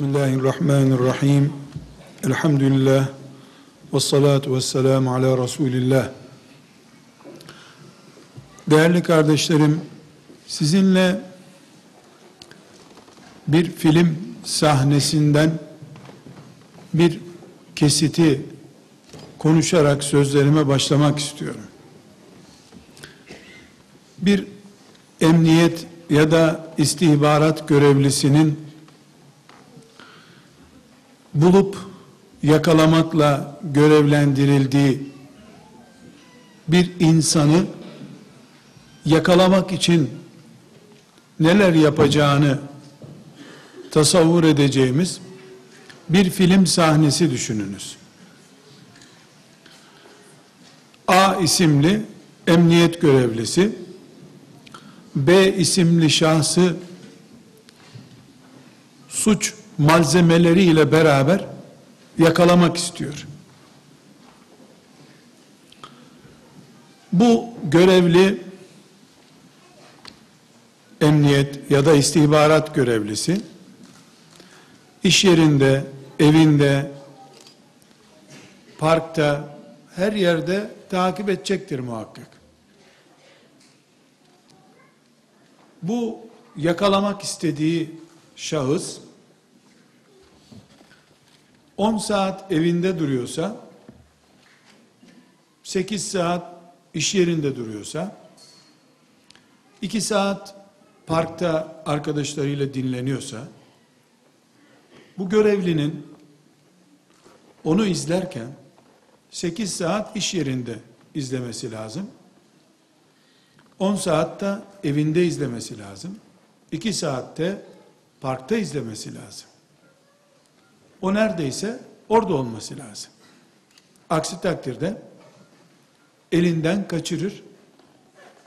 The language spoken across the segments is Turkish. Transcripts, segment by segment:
Bismillahirrahmanirrahim. Elhamdülillah. Ve salatu ve selamu ala Resulillah. Değerli kardeşlerim, sizinle bir film sahnesinden bir kesiti konuşarak sözlerime başlamak istiyorum. Bir emniyet ya da istihbarat görevlisinin bulup yakalamakla görevlendirildiği bir insanı yakalamak için neler yapacağını tasavvur edeceğimiz bir film sahnesi düşününüz. A isimli emniyet görevlisi B isimli şahsı suç malzemeleriyle beraber yakalamak istiyor. Bu görevli emniyet ya da istihbarat görevlisi iş yerinde, evinde, parkta, her yerde takip edecektir muhakkak. Bu yakalamak istediği şahıs 10 saat evinde duruyorsa 8 saat iş yerinde duruyorsa 2 saat parkta arkadaşlarıyla dinleniyorsa bu görevlinin onu izlerken 8 saat iş yerinde izlemesi lazım. 10 saatte evinde izlemesi lazım. 2 saatte parkta izlemesi lazım. O neredeyse orada olması lazım. Aksi takdirde elinden kaçırır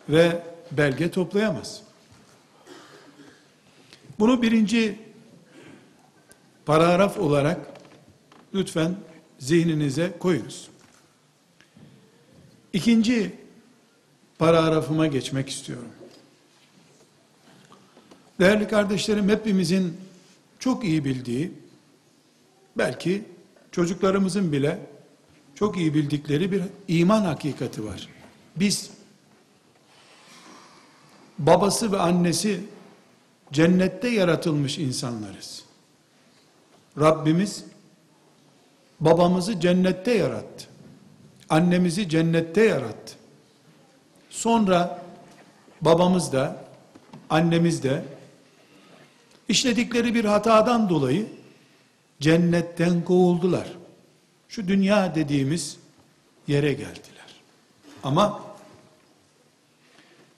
ve belge toplayamaz. Bunu birinci paragraf olarak lütfen zihninize koyunuz. İkinci paragrafıma geçmek istiyorum. Değerli kardeşlerim hepimizin çok iyi bildiği, belki çocuklarımızın bile çok iyi bildikleri bir iman hakikati var. Biz babası ve annesi cennette yaratılmış insanlarız. Rabbimiz babamızı cennette yarattı. Annemizi cennette yarattı. Sonra babamız da annemiz de işledikleri bir hatadan dolayı cennetten kovuldular. Şu dünya dediğimiz yere geldiler. Ama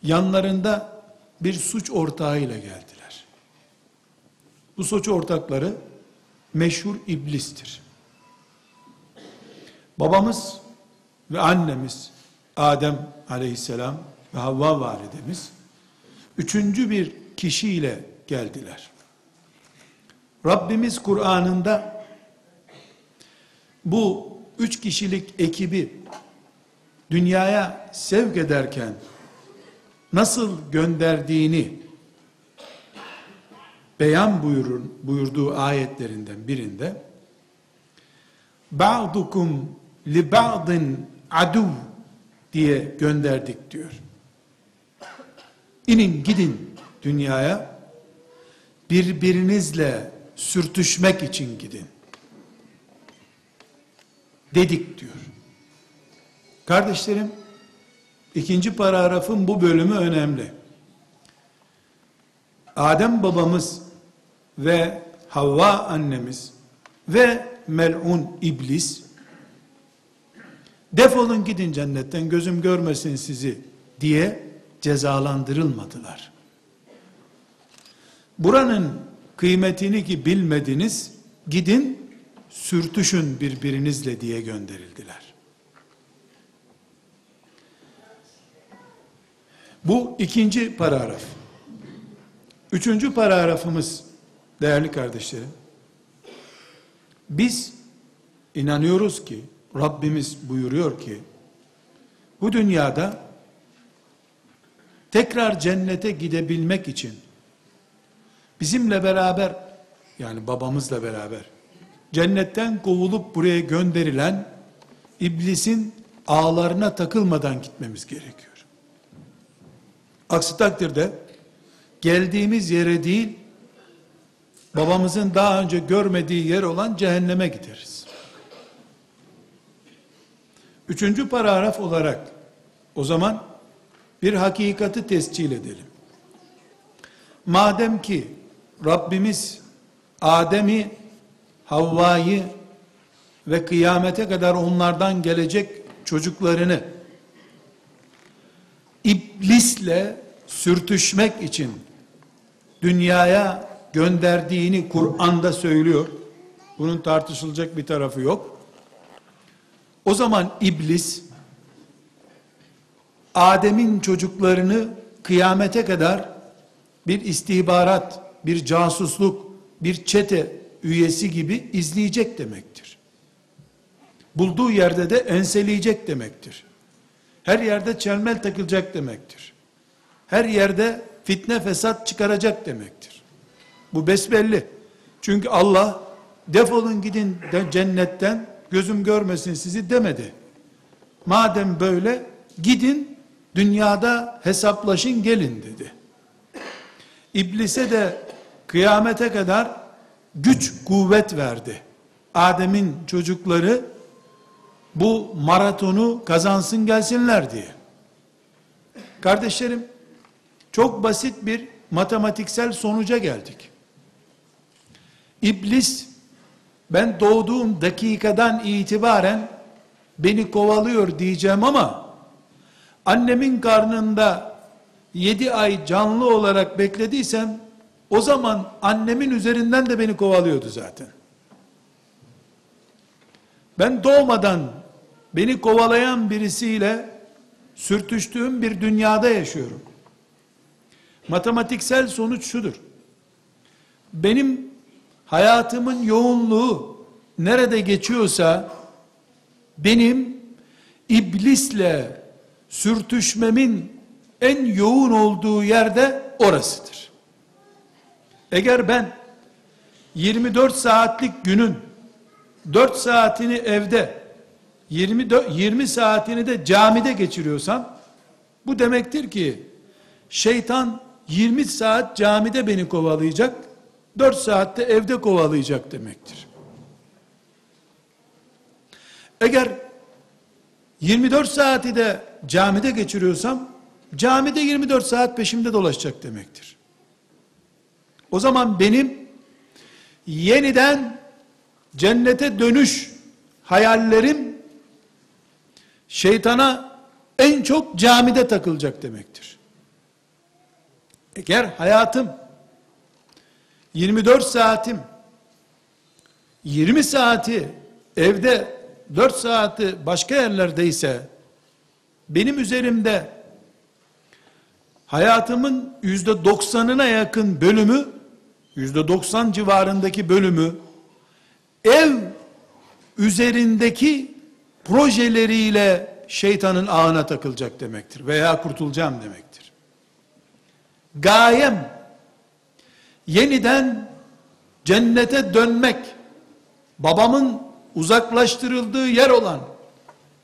yanlarında bir suç ortağıyla geldiler. Bu suç ortakları meşhur iblistir. Babamız ve annemiz Adem aleyhisselam ve Havva validemiz üçüncü bir kişiyle geldiler. Rabbimiz Kur'an'ında bu üç kişilik ekibi dünyaya sevk ederken nasıl gönderdiğini beyan buyurur, buyurduğu ayetlerinden birinde ba'dukum li ba'din adu diye gönderdik diyor. İnin gidin dünyaya birbirinizle sürtüşmek için gidin. Dedik diyor. Kardeşlerim, ikinci paragrafın bu bölümü önemli. Adem babamız ve Havva annemiz ve mel'un iblis defolun gidin cennetten gözüm görmesin sizi diye cezalandırılmadılar. Buranın kıymetini ki bilmediniz, gidin sürtüşün birbirinizle diye gönderildiler. Bu ikinci paragraf. Üçüncü paragrafımız değerli kardeşlerim. Biz inanıyoruz ki Rabbimiz buyuruyor ki bu dünyada tekrar cennete gidebilmek için bizimle beraber yani babamızla beraber cennetten kovulup buraya gönderilen iblisin ağlarına takılmadan gitmemiz gerekiyor. Aksi takdirde geldiğimiz yere değil babamızın daha önce görmediği yer olan cehenneme gideriz. Üçüncü paragraf olarak o zaman bir hakikati tescil edelim. Madem ki Rabbimiz Adem'i, Havva'yı ve kıyamete kadar onlardan gelecek çocuklarını iblisle sürtüşmek için dünyaya gönderdiğini Kur'an'da söylüyor. Bunun tartışılacak bir tarafı yok. O zaman iblis Adem'in çocuklarını kıyamete kadar bir istihbarat, bir casusluk, bir çete üyesi gibi izleyecek demektir. Bulduğu yerde de enseleyecek demektir. Her yerde çelmel takılacak demektir. Her yerde fitne fesat çıkaracak demektir. Bu besbelli. Çünkü Allah defolun gidin de cennetten gözüm görmesin sizi demedi. Madem böyle gidin dünyada hesaplaşın gelin dedi. İblise de kıyamete kadar güç kuvvet verdi. Adem'in çocukları bu maratonu kazansın gelsinler diye. Kardeşlerim çok basit bir matematiksel sonuca geldik. İblis ben doğduğum dakikadan itibaren beni kovalıyor diyeceğim ama annemin karnında yedi ay canlı olarak beklediysem o zaman annemin üzerinden de beni kovalıyordu zaten. Ben doğmadan beni kovalayan birisiyle sürtüştüğüm bir dünyada yaşıyorum. Matematiksel sonuç şudur. Benim hayatımın yoğunluğu nerede geçiyorsa benim iblisle sürtüşmemin en yoğun olduğu yerde orasıdır. Eğer ben 24 saatlik günün 4 saatini evde 24, 20 saatini de camide geçiriyorsam bu demektir ki şeytan 20 saat camide beni kovalayacak 4 saatte evde kovalayacak demektir. Eğer 24 saati de camide geçiriyorsam camide 24 saat peşimde dolaşacak demektir. O zaman benim yeniden cennete dönüş hayallerim şeytana en çok camide takılacak demektir. Eğer hayatım 24 saatim 20 saati evde 4 saati başka yerlerdeyse benim üzerimde hayatımın yüzde doksanına yakın bölümü yüzde doksan civarındaki bölümü ev üzerindeki projeleriyle şeytanın ağına takılacak demektir veya kurtulacağım demektir. Gayem yeniden cennete dönmek babamın uzaklaştırıldığı yer olan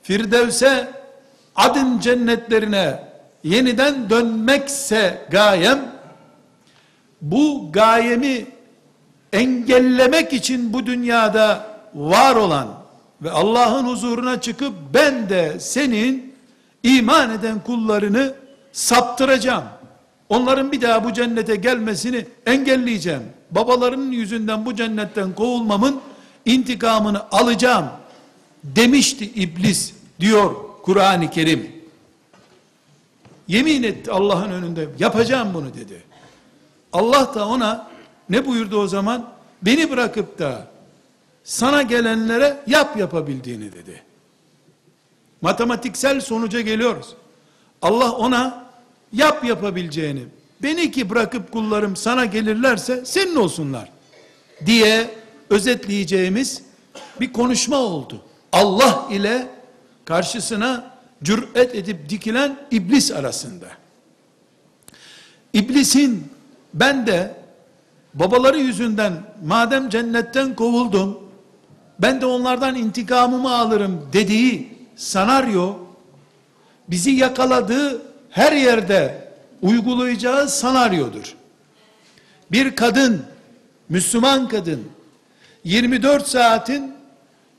Firdevs'e adın cennetlerine yeniden dönmekse gayem bu gayemi engellemek için bu dünyada var olan ve Allah'ın huzuruna çıkıp ben de senin iman eden kullarını saptıracağım. Onların bir daha bu cennete gelmesini engelleyeceğim. Babalarının yüzünden bu cennetten kovulmamın intikamını alacağım demişti iblis diyor Kur'an-ı Kerim. Yemin etti Allah'ın önünde yapacağım bunu dedi. Allah da ona ne buyurdu o zaman? Beni bırakıp da sana gelenlere yap yapabildiğini dedi. Matematiksel sonuca geliyoruz. Allah ona yap yapabileceğini, beni ki bırakıp kullarım sana gelirlerse senin olsunlar diye özetleyeceğimiz bir konuşma oldu. Allah ile karşısına cüret edip dikilen iblis arasında. İblisin ben de babaları yüzünden madem cennetten kovuldum, ben de onlardan intikamımı alırım dediği senaryo, bizi yakaladığı her yerde uygulayacağı senaryodur. Bir kadın, Müslüman kadın, 24 saatin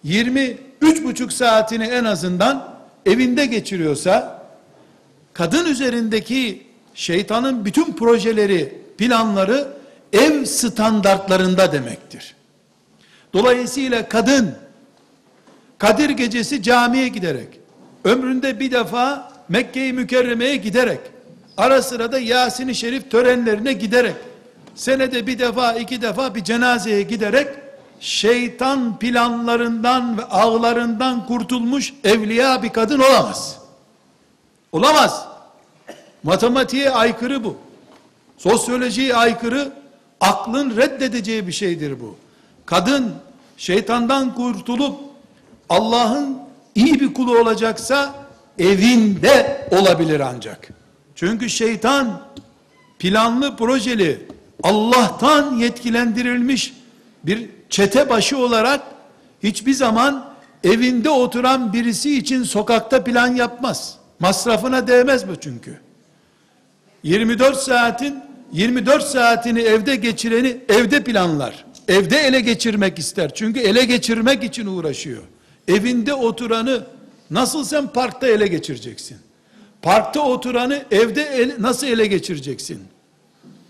23 buçuk saatini en azından evinde geçiriyorsa, kadın üzerindeki şeytanın bütün projeleri, planları ev standartlarında demektir. Dolayısıyla kadın Kadir gecesi camiye giderek, ömründe bir defa Mekke-i Mükerreme'ye giderek, ara sıra da Yasin-i Şerif törenlerine giderek, senede bir defa iki defa bir cenazeye giderek, şeytan planlarından ve ağlarından kurtulmuş evliya bir kadın olamaz. Olamaz. Matematiğe aykırı bu. Sosyolojiye aykırı, aklın reddedeceği bir şeydir bu. Kadın şeytandan kurtulup Allah'ın iyi bir kulu olacaksa evinde olabilir ancak. Çünkü şeytan planlı projeli Allah'tan yetkilendirilmiş bir çete başı olarak hiçbir zaman evinde oturan birisi için sokakta plan yapmaz. Masrafına değmez bu çünkü. 24 saatin 24 saatini evde geçireni evde planlar. Evde ele geçirmek ister. Çünkü ele geçirmek için uğraşıyor. Evinde oturanı nasıl sen parkta ele geçireceksin? Parkta oturanı evde ele- nasıl ele geçireceksin?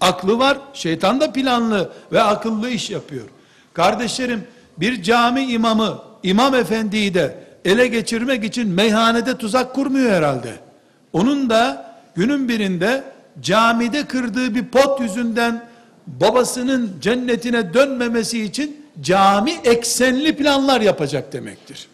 Aklı var, şeytan da planlı ve akıllı iş yapıyor. Kardeşlerim, bir cami imamı, imam efendiyi de ele geçirmek için meyhanede tuzak kurmuyor herhalde. Onun da günün birinde camide kırdığı bir pot yüzünden babasının cennetine dönmemesi için cami eksenli planlar yapacak demektir.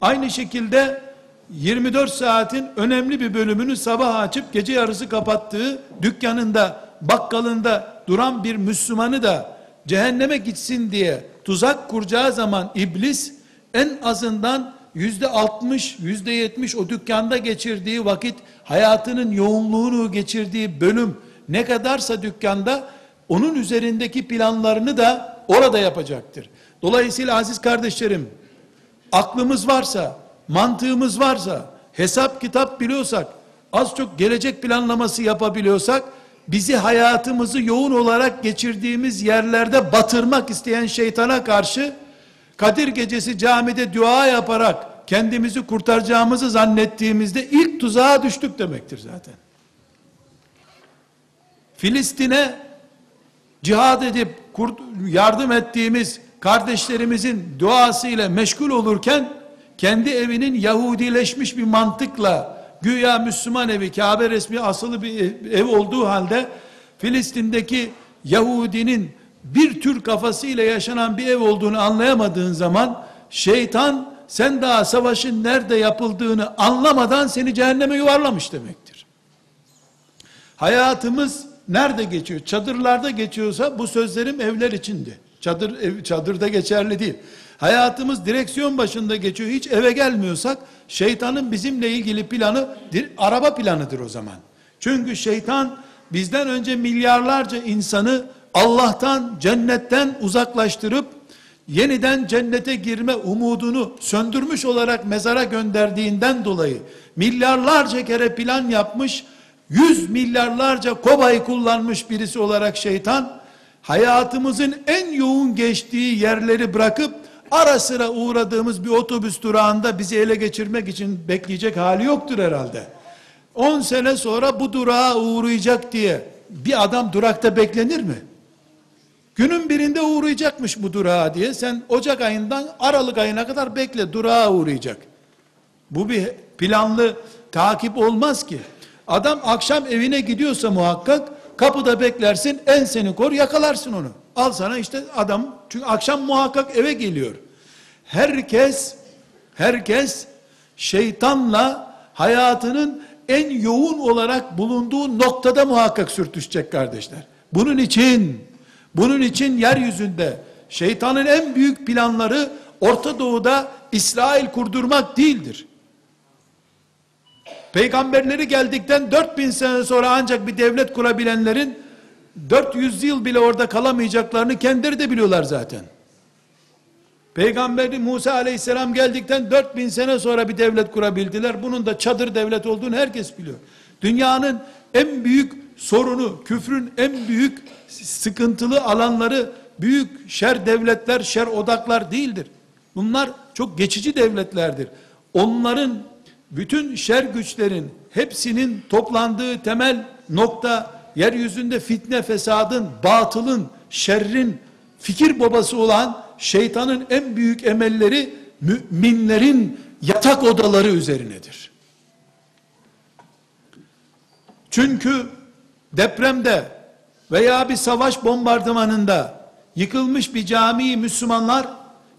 Aynı şekilde 24 saatin önemli bir bölümünü sabah açıp gece yarısı kapattığı dükkanında, bakkalında duran bir Müslümanı da cehenneme gitsin diye tuzak kuracağı zaman iblis en azından yüzde 60, yüzde 70 o dükkanda geçirdiği vakit hayatının yoğunluğunu geçirdiği bölüm ne kadarsa dükkanda onun üzerindeki planlarını da orada yapacaktır. Dolayısıyla aziz kardeşlerim aklımız varsa, mantığımız varsa, hesap kitap biliyorsak, az çok gelecek planlaması yapabiliyorsak, bizi hayatımızı yoğun olarak geçirdiğimiz yerlerde batırmak isteyen şeytana karşı, Kadir gecesi camide dua yaparak kendimizi kurtaracağımızı zannettiğimizde ilk tuzağa düştük demektir zaten. Filistin'e cihad edip yardım ettiğimiz kardeşlerimizin duasıyla meşgul olurken kendi evinin Yahudileşmiş bir mantıkla güya Müslüman evi Kabe resmi asılı bir ev olduğu halde Filistin'deki Yahudinin bir tür kafasıyla yaşanan bir ev olduğunu anlayamadığın zaman şeytan sen daha savaşın nerede yapıldığını anlamadan seni cehenneme yuvarlamış demektir. Hayatımız nerede geçiyor? Çadırlarda geçiyorsa bu sözlerim evler içindi. Çadır ev, çadırda geçerli değil. Hayatımız direksiyon başında geçiyor. Hiç eve gelmiyorsak şeytanın bizimle ilgili planı araba planıdır o zaman. Çünkü şeytan bizden önce milyarlarca insanı Allah'tan, cennetten uzaklaştırıp yeniden cennete girme umudunu söndürmüş olarak mezara gönderdiğinden dolayı milyarlarca kere plan yapmış, yüz milyarlarca kobay kullanmış birisi olarak şeytan hayatımızın en yoğun geçtiği yerleri bırakıp ara sıra uğradığımız bir otobüs durağında bizi ele geçirmek için bekleyecek hali yoktur herhalde. 10 sene sonra bu durağa uğrayacak diye bir adam durakta beklenir mi? Günün birinde uğrayacakmış bu durağa diye sen Ocak ayından Aralık ayına kadar bekle durağa uğrayacak. Bu bir planlı takip olmaz ki. Adam akşam evine gidiyorsa muhakkak kapıda beklersin en seni kor yakalarsın onu. Al sana işte adam çünkü akşam muhakkak eve geliyor. Herkes herkes şeytanla hayatının en yoğun olarak bulunduğu noktada muhakkak sürtüşecek kardeşler. Bunun için bunun için yeryüzünde şeytanın en büyük planları Orta Doğu'da İsrail kurdurmak değildir. Peygamberleri geldikten 4000 sene sonra ancak bir devlet kurabilenlerin 400 yıl bile orada kalamayacaklarını kendileri de biliyorlar zaten. Peygamberi Musa aleyhisselam geldikten 4000 sene sonra bir devlet kurabildiler. Bunun da çadır devlet olduğunu herkes biliyor. Dünyanın en büyük sorunu, küfrün en büyük sıkıntılı alanları büyük şer devletler, şer odaklar değildir. Bunlar çok geçici devletlerdir. Onların bütün şer güçlerin hepsinin toplandığı temel nokta yeryüzünde fitne, fesadın, batılın, şerrin fikir babası olan şeytanın en büyük emelleri müminlerin yatak odaları üzerinedir. Çünkü depremde veya bir savaş bombardımanında yıkılmış bir camiyi Müslümanlar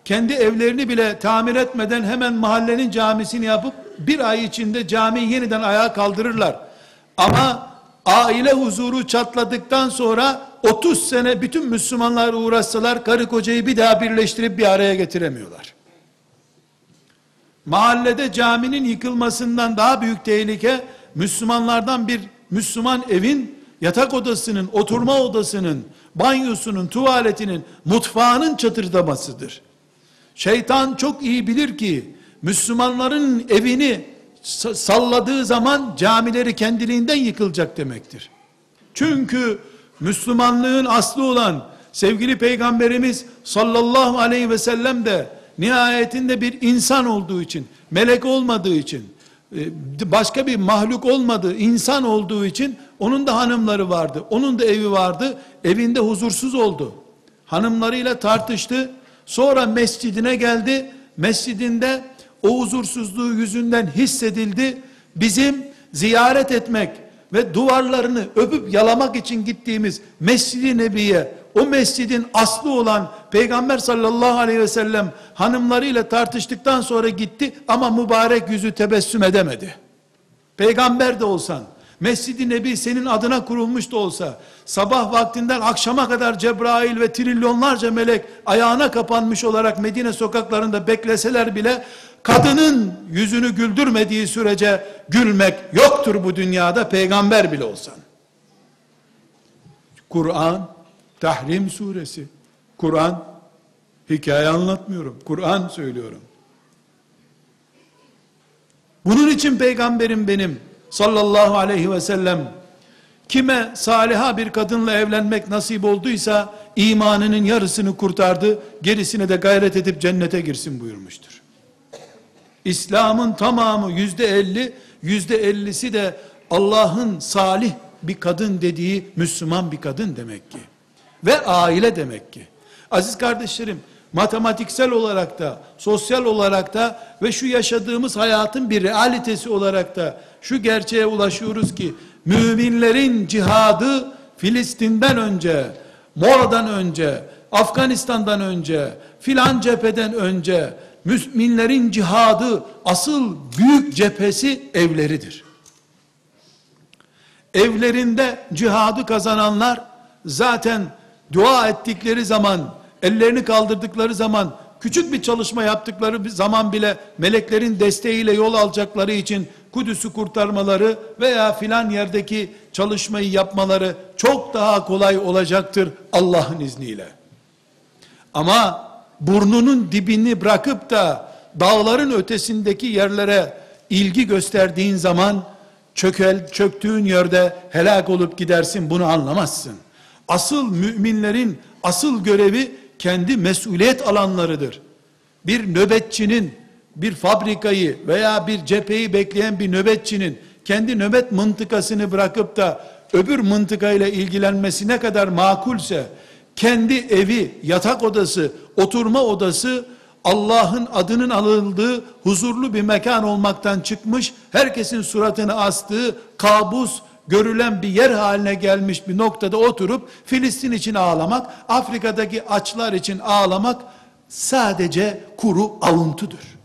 kendi evlerini bile tamir etmeden hemen mahallenin camisini yapıp bir ay içinde camiyi yeniden ayağa kaldırırlar. Ama aile huzuru çatladıktan sonra 30 sene bütün Müslümanlar uğraşsalar karı kocayı bir daha birleştirip bir araya getiremiyorlar. Mahallede caminin yıkılmasından daha büyük tehlike Müslümanlardan bir Müslüman evin yatak odasının, oturma odasının, banyosunun, tuvaletinin, mutfağının çatırdamasıdır. Şeytan çok iyi bilir ki Müslümanların evini salladığı zaman camileri kendiliğinden yıkılacak demektir. Çünkü Müslümanlığın aslı olan sevgili peygamberimiz sallallahu aleyhi ve sellem de nihayetinde bir insan olduğu için, melek olmadığı için, başka bir mahluk olmadığı, insan olduğu için onun da hanımları vardı. Onun da evi vardı. Evinde huzursuz oldu. Hanımlarıyla tartıştı. Sonra mescidine geldi. Mescidinde o huzursuzluğu yüzünden hissedildi. Bizim ziyaret etmek ve duvarlarını öpüp yalamak için gittiğimiz Mescid-i Nebi'ye o mescidin aslı olan Peygamber sallallahu aleyhi ve sellem hanımlarıyla tartıştıktan sonra gitti ama mübarek yüzü tebessüm edemedi. Peygamber de olsan, Mescid-i Nebi senin adına kurulmuş da olsa, sabah vaktinden akşama kadar Cebrail ve trilyonlarca melek ayağına kapanmış olarak Medine sokaklarında bekleseler bile, kadının yüzünü güldürmediği sürece gülmek yoktur bu dünyada peygamber bile olsan. Kur'an, Tahrim suresi, Kur'an, hikaye anlatmıyorum, Kur'an söylüyorum. Bunun için peygamberim benim sallallahu aleyhi ve sellem kime saliha bir kadınla evlenmek nasip olduysa imanının yarısını kurtardı, gerisine de gayret edip cennete girsin buyurmuştur. İslam'ın tamamı yüzde elli, yüzde ellisi de Allah'ın salih bir kadın dediği Müslüman bir kadın demek ki. Ve aile demek ki. Aziz kardeşlerim, matematiksel olarak da, sosyal olarak da ve şu yaşadığımız hayatın bir realitesi olarak da şu gerçeğe ulaşıyoruz ki müminlerin cihadı Filistin'den önce, Mora'dan önce, Afganistan'dan önce, filan cepheden önce müminlerin cihadı asıl büyük cephesi evleridir. Evlerinde cihadı kazananlar zaten dua ettikleri zaman, ellerini kaldırdıkları zaman, küçük bir çalışma yaptıkları zaman bile meleklerin desteğiyle yol alacakları için Kudüs'ü kurtarmaları veya filan yerdeki çalışmayı yapmaları çok daha kolay olacaktır Allah'ın izniyle. Ama burnunun dibini bırakıp da dağların ötesindeki yerlere ilgi gösterdiğin zaman çökel, çöktüğün yerde helak olup gidersin bunu anlamazsın. Asıl müminlerin asıl görevi kendi mesuliyet alanlarıdır. Bir nöbetçinin bir fabrikayı veya bir cepheyi bekleyen bir nöbetçinin kendi nöbet mıntıkasını bırakıp da öbür mıntıkayla ilgilenmesi ne kadar makulse kendi evi, yatak odası, oturma odası Allah'ın adının alındığı huzurlu bir mekan olmaktan çıkmış, herkesin suratını astığı kabus görülen bir yer haline gelmiş bir noktada oturup Filistin için ağlamak, Afrika'daki açlar için ağlamak sadece kuru avuntudur.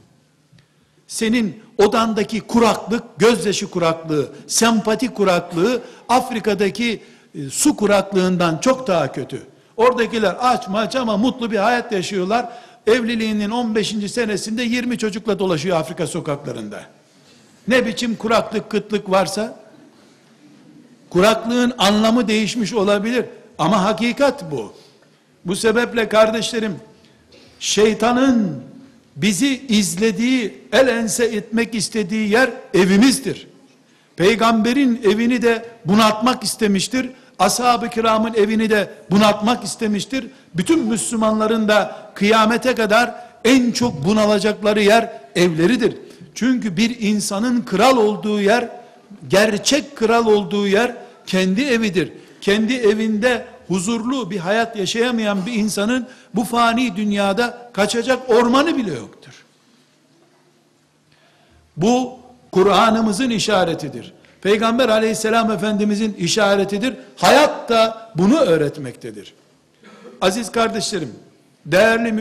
Senin odandaki kuraklık, gözyaşı kuraklığı, sempati kuraklığı Afrika'daki e, su kuraklığından çok daha kötü. Oradakiler aç maç ama mutlu bir hayat yaşıyorlar. Evliliğinin 15. senesinde 20 çocukla dolaşıyor Afrika sokaklarında. Ne biçim kuraklık, kıtlık varsa, kuraklığın anlamı değişmiş olabilir. Ama hakikat bu. Bu sebeple kardeşlerim, şeytanın bizi izlediği, el ense etmek istediği yer evimizdir. Peygamberin evini de bunaltmak istemiştir. Ashab-ı kiramın evini de bunaltmak istemiştir. Bütün Müslümanların da kıyamete kadar en çok bunalacakları yer evleridir. Çünkü bir insanın kral olduğu yer, gerçek kral olduğu yer kendi evidir. Kendi evinde huzurlu bir hayat yaşayamayan bir insanın bu fani dünyada kaçacak ormanı bile yoktur. Bu Kur'an'ımızın işaretidir. Peygamber aleyhisselam efendimizin işaretidir. Hayat da bunu öğretmektedir. Aziz kardeşlerim, değerli